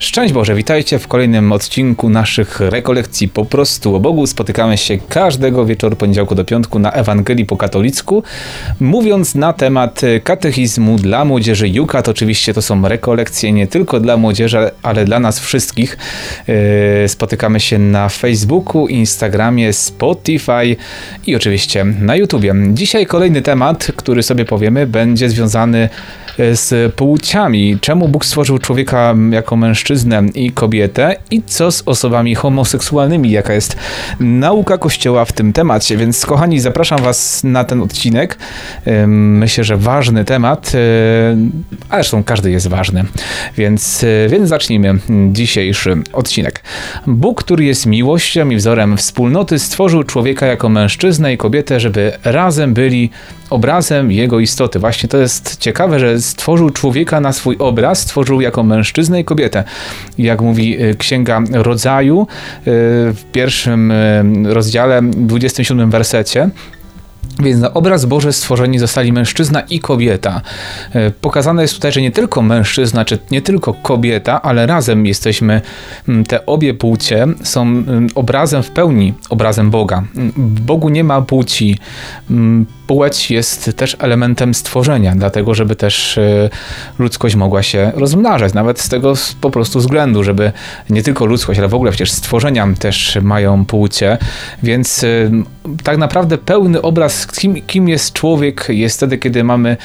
Szczęść Boże, witajcie w kolejnym odcinku naszych rekolekcji po prostu o Bogu. Spotykamy się każdego wieczoru poniedziałku do piątku na Ewangelii po katolicku, mówiąc na temat katechizmu dla młodzieży Jukat. Oczywiście to są rekolekcje nie tylko dla młodzieży, ale dla nas wszystkich. Yy, spotykamy się na Facebooku, Instagramie, Spotify i oczywiście na YouTubie. Dzisiaj kolejny temat, który sobie powiemy, będzie związany z płciami. Czemu Bóg stworzył człowieka jako mężczyznę i kobietę i co z osobami homoseksualnymi, jaka jest nauka Kościoła w tym temacie. Więc kochani, zapraszam Was na ten odcinek. Myślę, że ważny temat, a zresztą każdy jest ważny. Więc, więc zacznijmy dzisiejszy odcinek. Bóg, który jest miłością i wzorem wspólnoty, stworzył człowieka jako mężczyznę i kobietę, żeby razem byli obrazem jego istoty. Właśnie to jest ciekawe, że stworzył człowieka na swój obraz, stworzył jako mężczyznę i kobietę. Jak mówi y, Księga Rodzaju y, w pierwszym y, rozdziale, 27 wersecie, więc na obraz Boże stworzeni zostali mężczyzna i kobieta. Pokazane jest tutaj, że nie tylko mężczyzna, czy nie tylko kobieta, ale razem jesteśmy, mm, te obie płcie są mm, obrazem w pełni, obrazem Boga. W Bogu nie ma płci mm, płeć jest też elementem stworzenia, dlatego żeby też e, ludzkość mogła się rozmnażać, nawet z tego po prostu względu, żeby nie tylko ludzkość, ale w ogóle przecież stworzenia też mają płcie, więc e, tak naprawdę pełny obraz, kim, kim jest człowiek, jest wtedy, kiedy mamy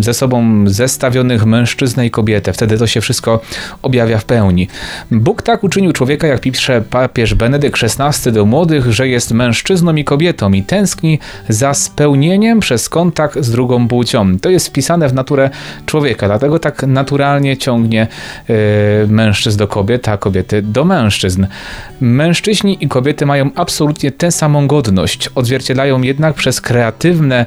ze sobą zestawionych mężczyznę i kobietę. Wtedy to się wszystko objawia w pełni. Bóg tak uczynił człowieka, jak pisze papież Benedykt XVI do młodych, że jest mężczyzną i kobietą i tęskni za spełnieniem przez kontakt z drugą płcią. To jest wpisane w naturę człowieka, dlatego tak naturalnie ciągnie yy, mężczyzn do kobiet, a kobiety do mężczyzn. Mężczyźni i kobiety mają absolutnie tę samą godność, odzwierciedlają jednak przez kreatywne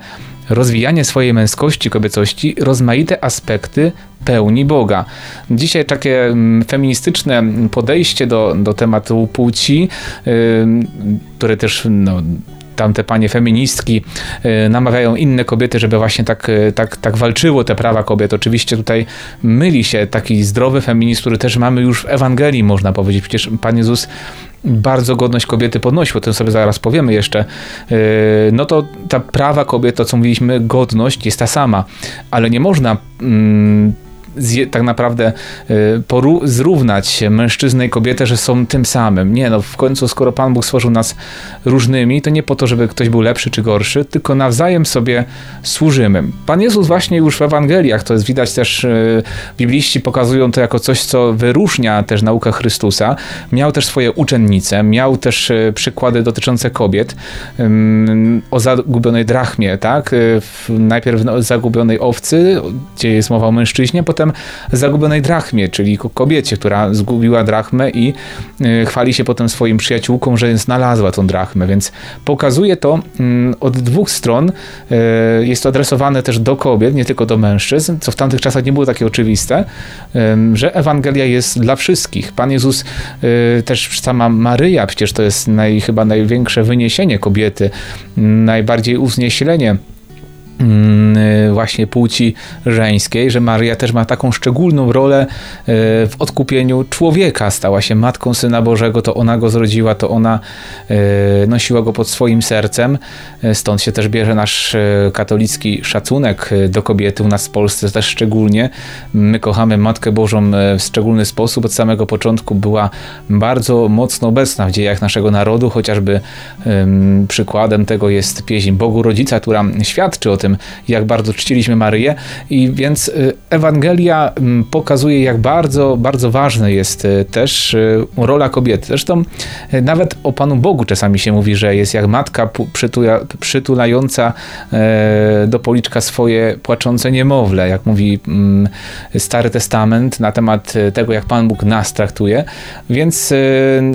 rozwijanie swojej męskości, kobiecości, rozmaite aspekty pełni Boga. Dzisiaj takie mm, feministyczne podejście do, do tematu płci, yy, które też no, tamte panie feministki y, namawiają inne kobiety, żeby właśnie tak, y, tak, tak walczyło te prawa kobiet. Oczywiście tutaj myli się taki zdrowy feminizm, który też mamy już w Ewangelii, można powiedzieć. Przecież Pan Jezus bardzo godność kobiety podnosił, o tym sobie zaraz powiemy jeszcze, y, no to ta prawa kobiet, to co mówiliśmy, godność jest ta sama, ale nie można tak naprawdę y, poru- zrównać mężczyznę i kobietę, że są tym samym. Nie, no w końcu skoro Pan Bóg stworzył nas różnymi, to nie po to, żeby ktoś był lepszy czy gorszy, tylko nawzajem sobie służymy. Pan Jezus właśnie już w Ewangeliach, to jest widać też, y, bibliści pokazują to jako coś, co wyróżnia też naukę Chrystusa. Miał też swoje uczennice, miał też y, przykłady dotyczące kobiet o zagubionej drachmie, tak? Najpierw zagubionej owcy, gdzie jest mowa o mężczyźnie, potem zagubionej drachmie, czyli kobiecie, która zgubiła drachmę i y, chwali się potem swoim przyjaciółkom, że znalazła tą drachmę, więc pokazuje to mm, od dwóch stron. Y, jest to adresowane też do kobiet, nie tylko do mężczyzn, co w tamtych czasach nie było takie oczywiste, że Ewangelia jest dla wszystkich. Pan Jezus, y, też sama Maryja, przecież to jest naj, chyba największe wyniesienie kobiety, najbardziej uznieślenie Mm, właśnie płci żeńskiej, że Maria też ma taką szczególną rolę y, w odkupieniu człowieka. Stała się matką Syna Bożego, to ona go zrodziła, to ona y, nosiła go pod swoim sercem. Stąd się też bierze nasz katolicki szacunek do kobiety u nas w Polsce też szczególnie. My kochamy Matkę Bożą w szczególny sposób. Od samego początku była bardzo mocno obecna w dziejach naszego narodu, chociażby przykładem tego jest pieśń Bogu Rodzica, która świadczy o tym, tym, jak bardzo czciliśmy Maryję. I więc y, Ewangelia mm, pokazuje, jak bardzo, bardzo ważna jest y, też y, rola kobiety. Zresztą nawet o Panu Bogu czasami się mówi, że jest jak matka przytula, przytulająca e, do policzka swoje płaczące niemowlę, jak mówi mm, Stary Testament na temat tego, jak Pan Bóg nas traktuje. Więc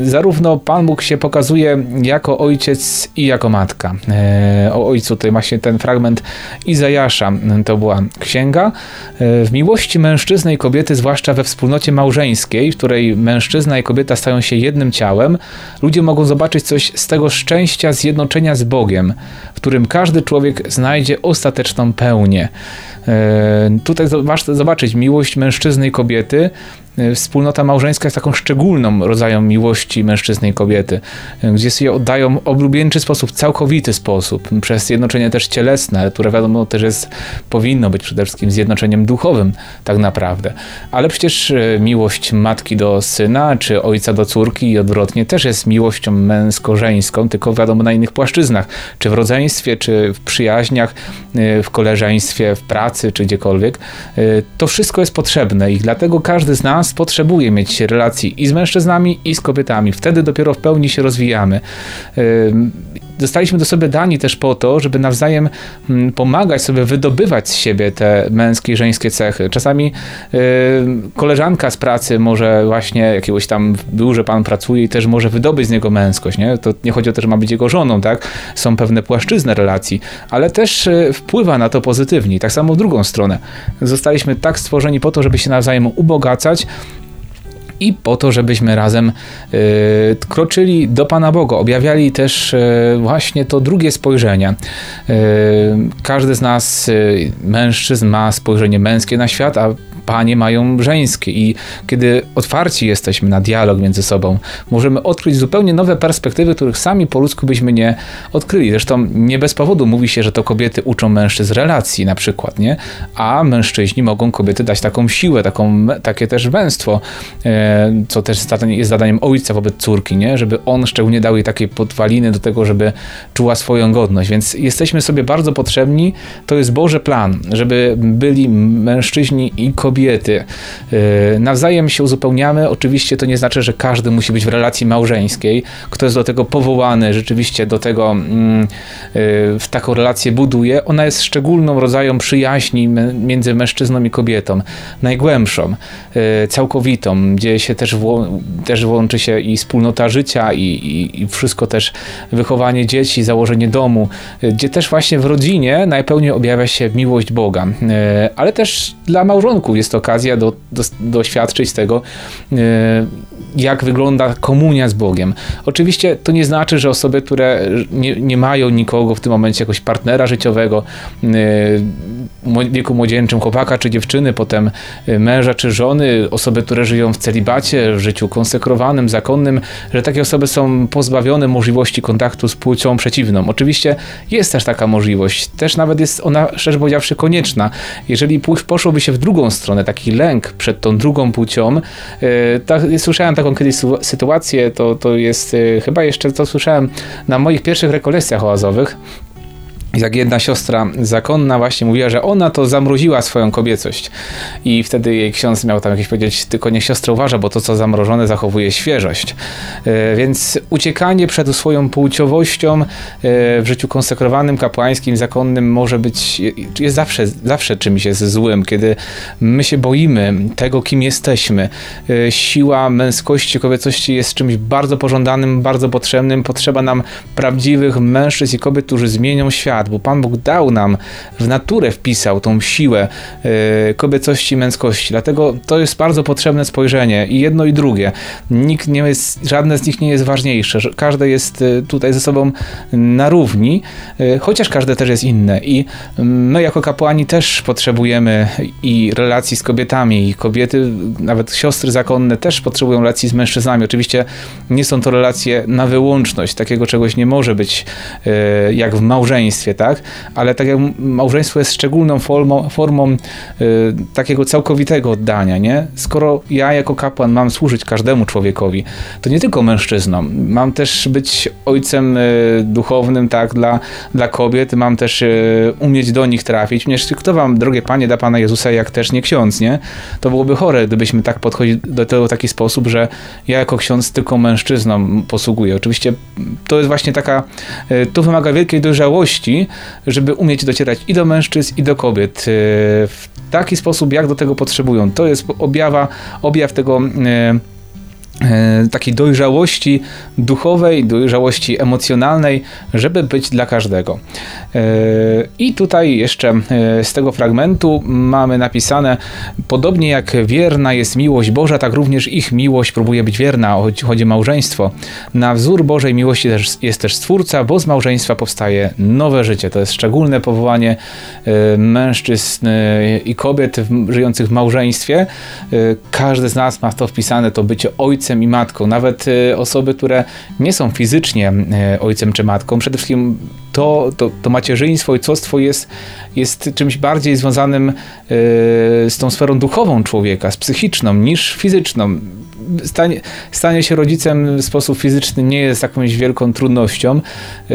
zarówno Pan Bóg się pokazuje jako ojciec i jako matka. E, o ojcu tutaj właśnie ten fragment Izajasza. To była księga. E, w miłości mężczyzny i kobiety, zwłaszcza we wspólnocie małżeńskiej, w której mężczyzna i kobieta stają się jednym ciałem, ludzie mogą zobaczyć coś z tego szczęścia zjednoczenia z Bogiem, w którym każdy człowiek znajdzie ostateczną pełnię. E, tutaj zobaczyć miłość mężczyzny i kobiety wspólnota małżeńska jest taką szczególną rodzajem miłości mężczyzny i kobiety, gdzie sobie oddają oblubieńczy sposób, całkowity sposób, przez zjednoczenie też cielesne, które wiadomo też jest, powinno być przede wszystkim zjednoczeniem duchowym tak naprawdę. Ale przecież miłość matki do syna, czy ojca do córki i odwrotnie też jest miłością męsko-żeńską, tylko wiadomo na innych płaszczyznach, czy w rodzeństwie, czy w przyjaźniach, w koleżeństwie, w pracy, czy gdziekolwiek. To wszystko jest potrzebne i dlatego każdy z nas potrzebuje mieć relacji i z mężczyznami, i z kobietami. Wtedy dopiero w pełni się rozwijamy zostaliśmy do sobie dani też po to, żeby nawzajem mm, pomagać sobie wydobywać z siebie te męskie i żeńskie cechy. Czasami yy, koleżanka z pracy może właśnie jakiegoś tam w biurze pan pracuje i też może wydobyć z niego męskość, nie? To nie chodzi o to, że ma być jego żoną, tak? Są pewne płaszczyzny relacji, ale też yy, wpływa na to pozytywnie. Tak samo w drugą stronę. Zostaliśmy tak stworzeni po to, żeby się nawzajem ubogacać, i po to, żebyśmy razem y, kroczyli do Pana Boga, objawiali też y, właśnie to drugie spojrzenie. Y, każdy z nas, mężczyzn, ma spojrzenie męskie na świat, a panie mają żeńskie i kiedy otwarci jesteśmy na dialog między sobą, możemy odkryć zupełnie nowe perspektywy, których sami po ludzku byśmy nie odkryli. Zresztą nie bez powodu mówi się, że to kobiety uczą mężczyzn relacji na przykład, nie? A mężczyźni mogą kobiety dać taką siłę, taką, takie też męstwo, e, co też jest zadaniem ojca wobec córki, nie? Żeby on szczególnie dał jej takie podwaliny do tego, żeby czuła swoją godność. Więc jesteśmy sobie bardzo potrzebni. To jest Boży plan, żeby byli mężczyźni i kobiety kobiety. Y, nawzajem się uzupełniamy. Oczywiście to nie znaczy, że każdy musi być w relacji małżeńskiej. Kto jest do tego powołany, rzeczywiście do tego mm, y, w taką relację buduje, ona jest szczególną rodzajem przyjaźni między mężczyzną i kobietą. Najgłębszą, y, całkowitą, gdzie się też, też włączy się i wspólnota życia, i, i, i wszystko też wychowanie dzieci, założenie domu, gdzie też właśnie w rodzinie najpełniej objawia się miłość Boga. Ale też dla małżonków jest okazja do, do, doświadczyć tego, e, jak wygląda komunia z Bogiem. Oczywiście to nie znaczy, że osoby, które nie, nie mają nikogo w tym momencie, jakoś partnera życiowego, w wieku młodzieńczym chłopaka czy dziewczyny, potem e, męża czy żony, osoby, które żyją w celibacie, w życiu konsekrowanym, zakonnym, że takie osoby są pozbawione możliwości kontaktu z płcią przeciwną. Oczywiście jest też taka możliwość, też nawet jest ona, szczerze powiedziawszy, konieczna. Jeżeli płeć poszłoby się w drugą stronę, taki lęk przed tą drugą płcią, tak, słyszałem taką kiedyś sytuację, to, to jest e, chyba jeszcze to słyszałem na moich pierwszych rekolekcjach oazowych, jak jedna siostra zakonna właśnie mówiła, że ona to zamroziła swoją kobiecość. I wtedy jej ksiądz miał tam jakieś powiedzieć, tylko niech siostra uważa, bo to co zamrożone zachowuje świeżość. E, więc uciekanie przed swoją płciowością e, w życiu konsekrowanym, kapłańskim, zakonnym może być, jest zawsze, zawsze czymś jest złym, kiedy my się boimy tego, kim jesteśmy. E, siła męskości, kobiecości jest czymś bardzo pożądanym, bardzo potrzebnym. Potrzeba nam prawdziwych mężczyzn i kobiet, którzy zmienią świat bo Pan Bóg dał nam, w naturę wpisał tą siłę yy, kobiecości i męskości. Dlatego to jest bardzo potrzebne spojrzenie i jedno i drugie. Nikt nie jest, żadne z nich nie jest ważniejsze. Każde jest e, tutaj ze sobą na równi, yy, chociaż każde też jest inne. I my jako kapłani też potrzebujemy i relacji z kobietami, i kobiety, nawet siostry zakonne też potrzebują relacji z mężczyznami. Oczywiście nie są to relacje na wyłączność. Takiego czegoś nie może być yy, jak w małżeństwie tak? Ale tak jak małżeństwo jest szczególną formą, formą y, takiego całkowitego oddania, nie? Skoro ja jako kapłan mam służyć każdemu człowiekowi, to nie tylko mężczyznom, mam też być ojcem y, duchownym, tak, dla, dla kobiet, mam też y, umieć do nich trafić. Przecież kto wam, drogie panie, da Pana Jezusa, jak też nie ksiądz, nie? To byłoby chore, gdybyśmy tak podchodzili do tego w taki sposób, że ja jako ksiądz tylko mężczyznom posługuję. Oczywiście to jest właśnie taka, y, to wymaga wielkiej dojrzałości, żeby umieć docierać i do mężczyzn, i do kobiet e, w taki sposób, jak do tego potrzebują. To jest objawa, objaw tego E, takiej dojrzałości duchowej, dojrzałości emocjonalnej, żeby być dla każdego. E, I tutaj jeszcze e, z tego fragmentu mamy napisane: Podobnie jak wierna jest miłość Boża, tak również ich miłość próbuje być wierna, chodzi o małżeństwo. Na wzór Bożej miłości jest też Stwórca, bo z małżeństwa powstaje nowe życie. To jest szczególne powołanie mężczyzn i kobiet żyjących w małżeństwie. Każdy z nas ma to wpisane, to bycie ojcem ojcem i matką, nawet y, osoby, które nie są fizycznie y, ojcem czy matką, przede wszystkim to, to, to macierzyństwo, ojcostwo jest, jest czymś bardziej związanym y, z tą sferą duchową człowieka, z psychiczną niż fizyczną stanie, stanie się rodzicem w sposób fizyczny nie jest jakąś wielką trudnością. E,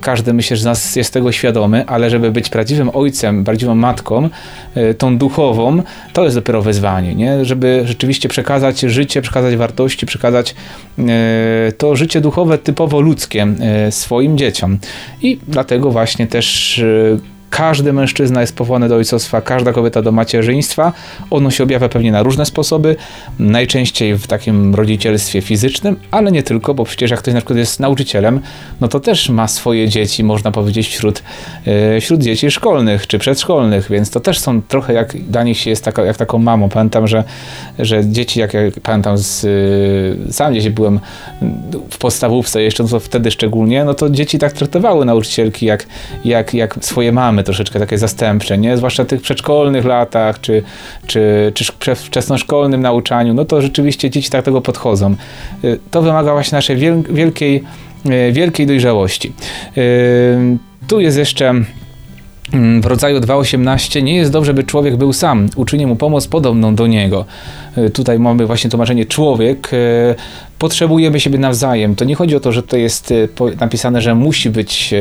każdy myślę, że z nas jest tego świadomy, ale żeby być prawdziwym ojcem, prawdziwą matką, e, tą duchową, to jest dopiero wyzwanie, nie? żeby rzeczywiście przekazać życie, przekazać wartości, przekazać e, to życie duchowe typowo ludzkie swoim dzieciom. I dlatego właśnie też każdy mężczyzna jest powołany do ojcostwa, każda kobieta do macierzyństwa. Ono się objawia pewnie na różne sposoby, najczęściej w takim rodzicielstwie fizycznym, ale nie tylko, bo przecież jak ktoś na przykład jest nauczycielem, no to też ma swoje dzieci, można powiedzieć, wśród, yy, wśród dzieci szkolnych czy przedszkolnych, więc to też są trochę jak dla nich się jest taka, jak taką mamą. Pamiętam, że, że dzieci, jak ja pamiętam, z, yy, sam gdzieś byłem w podstawówce jeszcze, no to wtedy szczególnie, no to dzieci tak traktowały nauczycielki jak, jak, jak swoje mamy troszeczkę takie zastępcze, nie? zwłaszcza tych przedszkolnych latach, czy, czy, czy wczesnoszkolnym nauczaniu, no to rzeczywiście dzieci tak tego podchodzą. Y, to wymaga właśnie naszej wielkiej, y, wielkiej dojrzałości. Y, tu jest jeszcze mm, w rodzaju 2.18 nie jest dobrze, by człowiek był sam. Uczyni mu pomoc podobną do niego. Tutaj mamy właśnie tłumaczenie człowiek potrzebujemy siebie nawzajem. To nie chodzi o to, że to jest e, napisane, że musi być e,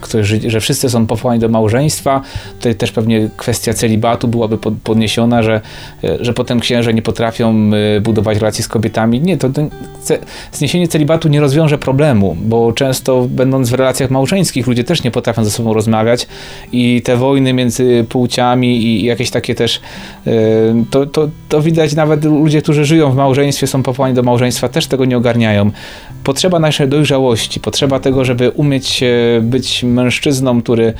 ktoś, że wszyscy są powołani do małżeństwa. Tutaj też pewnie kwestia celibatu byłaby podniesiona, że, e, że potem księże nie potrafią budować relacji z kobietami. Nie, to zniesienie celibatu nie rozwiąże problemu, bo często będąc w relacjach małżeńskich ludzie też nie potrafią ze sobą rozmawiać i te wojny między płciami i jakieś takie też to, to, to widać nawet ludzie, którzy żyją w małżeństwie, są powołani do małżeństwa też też tego nie ogarniają. Potrzeba naszej dojrzałości, potrzeba tego, żeby umieć e, być mężczyzną, który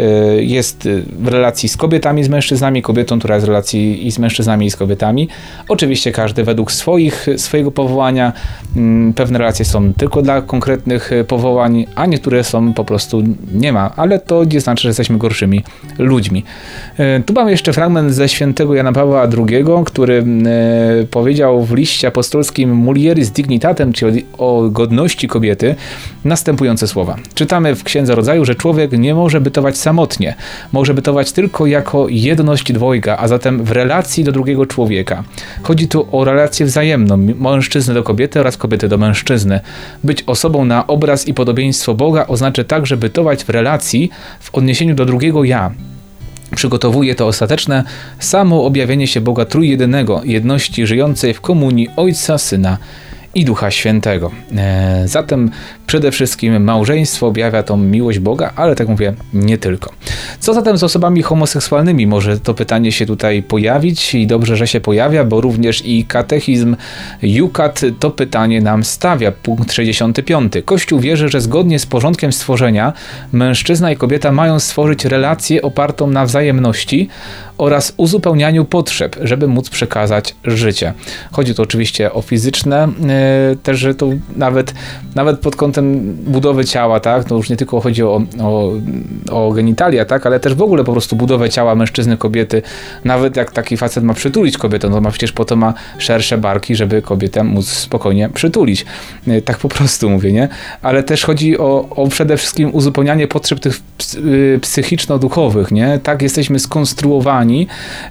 e, jest w relacji z kobietami, z mężczyznami, kobietą, która jest w relacji i z mężczyznami, i z kobietami. Oczywiście każdy według swoich, swojego powołania. Mm, pewne relacje są tylko dla konkretnych e, powołań, a niektóre są po prostu nie ma, ale to nie znaczy, że jesteśmy gorszymi ludźmi. Tu mamy jeszcze fragment ze świętego Jana Pawła II, który powiedział w liście apostolskim Mulieris dignitatem, czyli o godności kobiety, następujące słowa. Czytamy w Księdze Rodzaju, że człowiek nie może bytować samotnie, może bytować tylko jako jedność dwojga, a zatem w relacji do drugiego człowieka. Chodzi tu o relację wzajemną mężczyzny do kobiety oraz kobiety do mężczyzny. Być osobą na obraz i podobieństwo Boga oznacza także bytować w relacji w odniesieniu do drugiego ja, przygotowuje to ostateczne samo objawienie się Boga Trójjedynego, jedności żyjącej w komunii Ojca, Syna i Ducha Świętego. E, zatem przede wszystkim małżeństwo objawia tą miłość Boga, ale tak mówię, nie tylko. Co zatem z osobami homoseksualnymi? Może to pytanie się tutaj pojawić i dobrze, że się pojawia, bo również i katechizm Jukat to pytanie nam stawia. Punkt 65. Kościół wierzy, że zgodnie z porządkiem stworzenia mężczyzna i kobieta mają stworzyć relację opartą na wzajemności oraz uzupełnianiu potrzeb, żeby móc przekazać życie. Chodzi tu oczywiście o fizyczne, yy, też, to nawet, nawet pod kątem budowy ciała, tak, to już nie tylko chodzi o, o, o genitalia, tak, ale też w ogóle po prostu budowę ciała mężczyzny, kobiety. Nawet jak taki facet ma przytulić kobietę, no ma przecież po to ma szersze barki, żeby kobietę móc spokojnie przytulić. Yy, tak po prostu mówię, nie? Ale też chodzi o, o przede wszystkim uzupełnianie potrzeb tych yy, psychiczno-duchowych, nie? Tak jesteśmy skonstruowani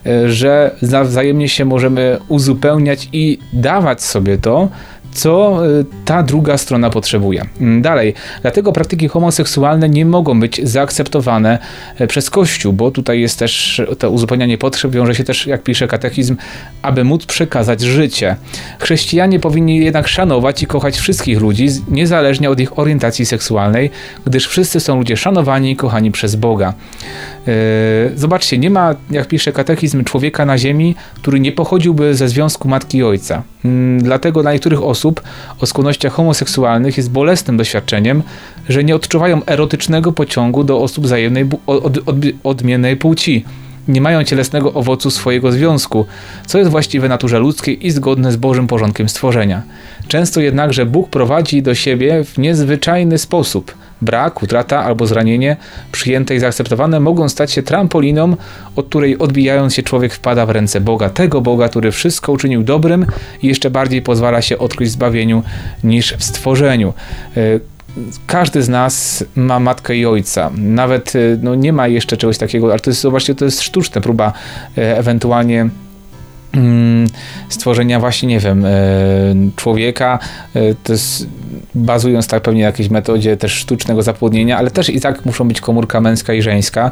E, że wzajemnie się możemy uzupełniać i dawać sobie to, co e, ta druga strona potrzebuje. Mm, dalej, dlatego praktyki homoseksualne nie mogą być zaakceptowane e, przez Kościół, bo tutaj jest też to uzupełnianie potrzeb, wiąże się też, jak pisze katechizm, aby móc przekazać życie. Chrześcijanie powinni jednak szanować i kochać wszystkich ludzi, niezależnie od ich orientacji seksualnej, gdyż wszyscy są ludzie szanowani i kochani przez Boga. Zobaczcie, nie ma, jak pisze katechizm, człowieka na ziemi, który nie pochodziłby ze związku matki i ojca. Mm, dlatego dla niektórych osób o skłonnościach homoseksualnych jest bolesnym doświadczeniem, że nie odczuwają erotycznego pociągu do osób wzajemnej od, od, odmiennej płci nie mają cielesnego owocu swojego związku, co jest właściwe naturze ludzkiej i zgodne z Bożym porządkiem stworzenia. Często jednakże Bóg prowadzi do siebie w niezwyczajny sposób. Brak, utrata albo zranienie przyjęte i zaakceptowane mogą stać się trampoliną, od której odbijając się człowiek wpada w ręce Boga, tego Boga, który wszystko uczynił dobrym i jeszcze bardziej pozwala się odkryć zbawieniu niż w stworzeniu e, każdy z nas ma matkę i ojca. Nawet y, no, nie ma jeszcze czegoś takiego, ale to jest, zobaczcie, to jest sztuczne próba e, ewentualnie stworzenia właśnie, nie wiem, e, człowieka. E, to jest bazując tak pewnie na jakiejś metodzie też sztucznego zapłodnienia, ale też i tak muszą być komórka męska i żeńska.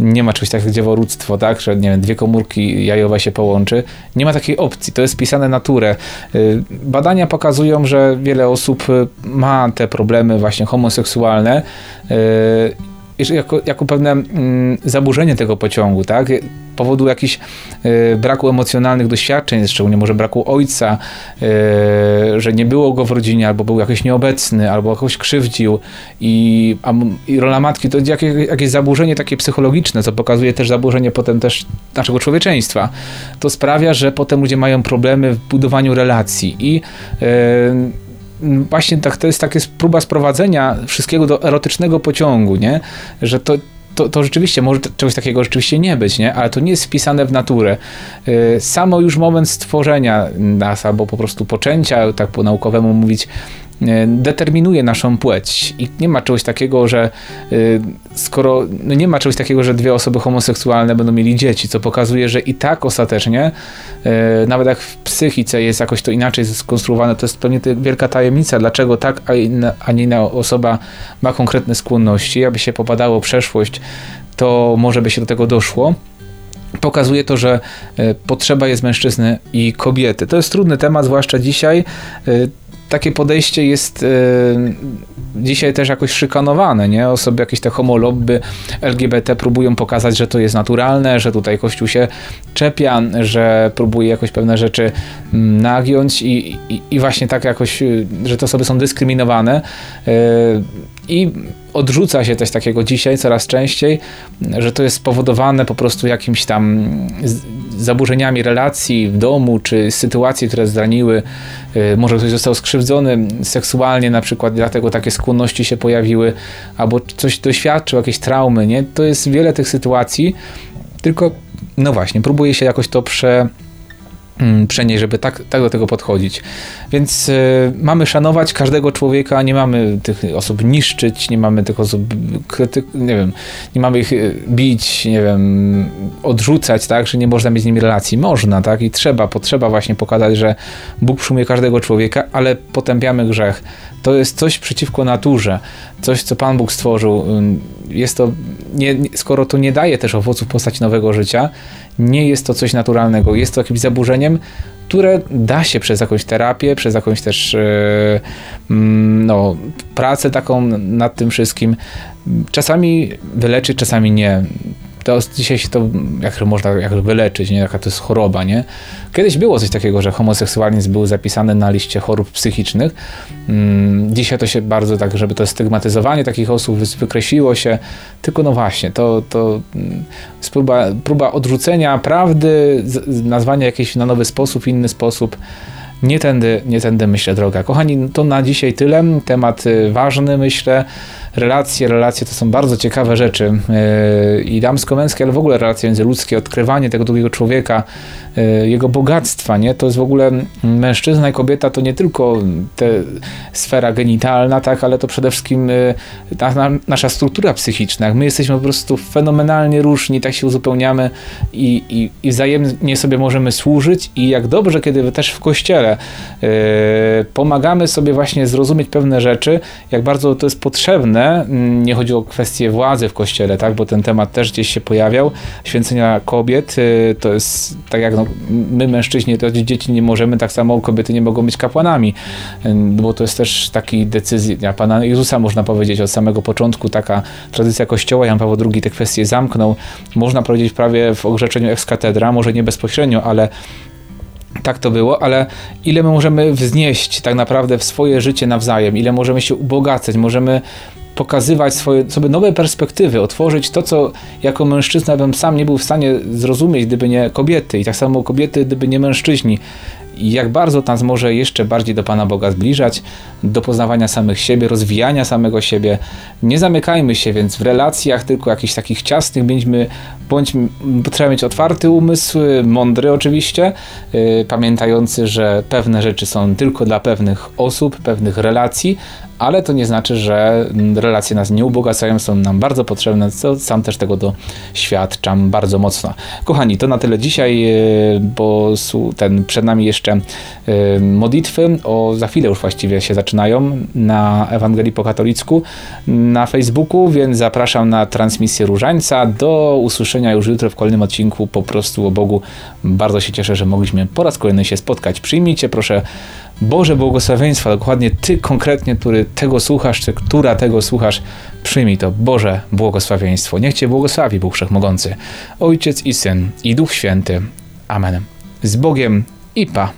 Nie ma czegoś takiego jak dzieworództwo, tak, że nie wiem, dwie komórki jajowe się połączy. Nie ma takiej opcji, to jest pisane naturę. Y, badania pokazują, że wiele osób ma te problemy właśnie homoseksualne jako, jako pewne mm, zaburzenie tego pociągu, tak? powodu jakichś y, braku emocjonalnych doświadczeń, szczególnie może braku ojca, y, że nie było go w rodzinie, albo był jakiś nieobecny, albo jakoś krzywdził i, a, i rola matki to jakieś, jakieś zaburzenie takie psychologiczne, co pokazuje też zaburzenie potem też naszego człowieczeństwa. To sprawia, że potem ludzie mają problemy w budowaniu relacji i y, właśnie tak, to jest takie próba sprowadzenia wszystkiego do erotycznego pociągu, nie? Że to, to, to rzeczywiście może czegoś takiego rzeczywiście nie być, nie? ale to nie jest wpisane w naturę. Y, samo już moment stworzenia nas albo po prostu poczęcia, tak po naukowemu mówić, determinuje naszą płeć i nie ma czegoś takiego, że e, skoro no nie ma czegoś takiego, że dwie osoby homoseksualne będą mieli dzieci, co pokazuje, że i tak ostatecznie, e, nawet jak w psychice jest jakoś to inaczej skonstruowane, to jest pewnie wielka tajemnica, dlaczego tak, a, inna, a nie inna osoba ma konkretne skłonności. Aby się popadało przeszłość, to może by się do tego doszło pokazuje to, że potrzeba jest mężczyzny i kobiety. To jest trudny temat, zwłaszcza dzisiaj takie podejście jest e, dzisiaj też jakoś szykanowane, nie? Osoby jakieś te homolobby LGBT próbują pokazać, że to jest naturalne, że tutaj Kościół się czepia, że próbuje jakoś pewne rzeczy mm, nagiąć i, i, i właśnie tak jakoś, że te osoby są dyskryminowane. I odrzuca się coś takiego dzisiaj coraz częściej, że to jest spowodowane po prostu jakimś tam zaburzeniami relacji w domu, czy sytuacji, które zraniły, y, może ktoś został skrzywdzony seksualnie na przykład, dlatego takie skłonności się pojawiły, albo coś doświadczył, jakieś traumy, nie? To jest wiele tych sytuacji, tylko no właśnie, próbuje się jakoś to prze przenieść, żeby tak, tak do tego podchodzić. Więc y, mamy szanować każdego człowieka, nie mamy tych osób niszczyć, nie mamy tych osób kryty, nie wiem, nie mamy ich y, bić, nie wiem, odrzucać, tak, że nie można mieć z nimi relacji. Można, tak, i trzeba, potrzeba właśnie pokazać, że Bóg przyjmuje każdego człowieka, ale potępiamy grzech. To jest coś przeciwko naturze, coś, co Pan Bóg stworzył. Jest to, nie, skoro to nie daje też owoców w postaci nowego życia, nie jest to coś naturalnego, jest to jakimś zaburzeniem, które da się przez jakąś terapię, przez jakąś też yy, no, pracę taką nad tym wszystkim. Czasami wyleczyć, czasami nie to dzisiaj się to jak można jak wyleczyć, nie? Jaka to jest choroba, nie? Kiedyś było coś takiego, że homoseksualizm był zapisany na liście chorób psychicznych. Mm, dzisiaj to się bardzo tak, żeby to stygmatyzowanie takich osób wykreśliło się, tylko no właśnie, to, to mm, jest próba, próba odrzucenia prawdy, nazwania jakiś na nowy sposób, inny sposób. Nie tędy, nie tędy myślę droga. Kochani, to na dzisiaj tyle. Temat y, ważny, myślę relacje, relacje to są bardzo ciekawe rzeczy e, i damsko-męskie, ale w ogóle relacje międzyludzkie, odkrywanie tego drugiego człowieka, e, jego bogactwa, nie? To jest w ogóle mężczyzna i kobieta to nie tylko te sfera genitalna, tak, ale to przede wszystkim ta, e, nasza struktura psychiczna. My jesteśmy po prostu fenomenalnie różni, tak się uzupełniamy i, i, i wzajemnie sobie możemy służyć i jak dobrze, kiedy też w kościele pomagamy sobie właśnie zrozumieć pewne rzeczy, jak bardzo to jest potrzebne. Mm, nie chodzi o kwestię władzy w kościele, tak, bo ten temat też gdzieś się pojawiał. Święcenia kobiet yy, to jest tak jak no, my mężczyźni to dzieci nie możemy, tak samo kobiety nie mogą być kapłanami, yy, bo to jest też taki decyzja Pana Jezusa, można powiedzieć, od samego początku, taka tradycja kościoła. Jan Paweł II te kwestie zamknął. Można powiedzieć prawie w ogrzeczeniu ex może nie bezpośrednio, ale tak to było, ale ile my możemy wznieść tak naprawdę w swoje życie nawzajem, ile możemy się ubogacać, możemy pokazywać swoje, sobie nowe perspektywy, otworzyć to, co jako mężczyzna bym sam nie był w stanie zrozumieć, gdyby nie kobiety i tak samo kobiety, gdyby nie mężczyźni i jak bardzo nas może jeszcze bardziej do Pana Boga zbliżać, do poznawania samych siebie, rozwijania samego siebie. Nie zamykajmy się więc w relacjach tylko jakichś takich ciasnych, bądźmy, bądźmy, trzeba mieć otwarty umysł, mądry oczywiście, yy, pamiętający, że pewne rzeczy są tylko dla pewnych osób, pewnych relacji, ale to nie znaczy, że relacje nas nie ubogacają, są nam bardzo potrzebne, co sam też tego doświadczam bardzo mocno. Kochani, to na tyle dzisiaj, yy, bo ten przed nami jeszcze jeszcze modlitwy, o, za chwilę już właściwie się zaczynają na Ewangelii po katolicku na Facebooku, więc zapraszam na transmisję Różańca. Do usłyszenia już jutro w kolejnym odcinku po prostu o Bogu. Bardzo się cieszę, że mogliśmy po raz kolejny się spotkać. Przyjmijcie proszę Boże błogosławieństwa, dokładnie Ty konkretnie, który tego słuchasz, czy która tego słuchasz, przyjmij to Boże błogosławieństwo. Niech Cię błogosławi Bóg Wszechmogący, Ojciec i Syn i Duch Święty. Amen. Z Bogiem i pa.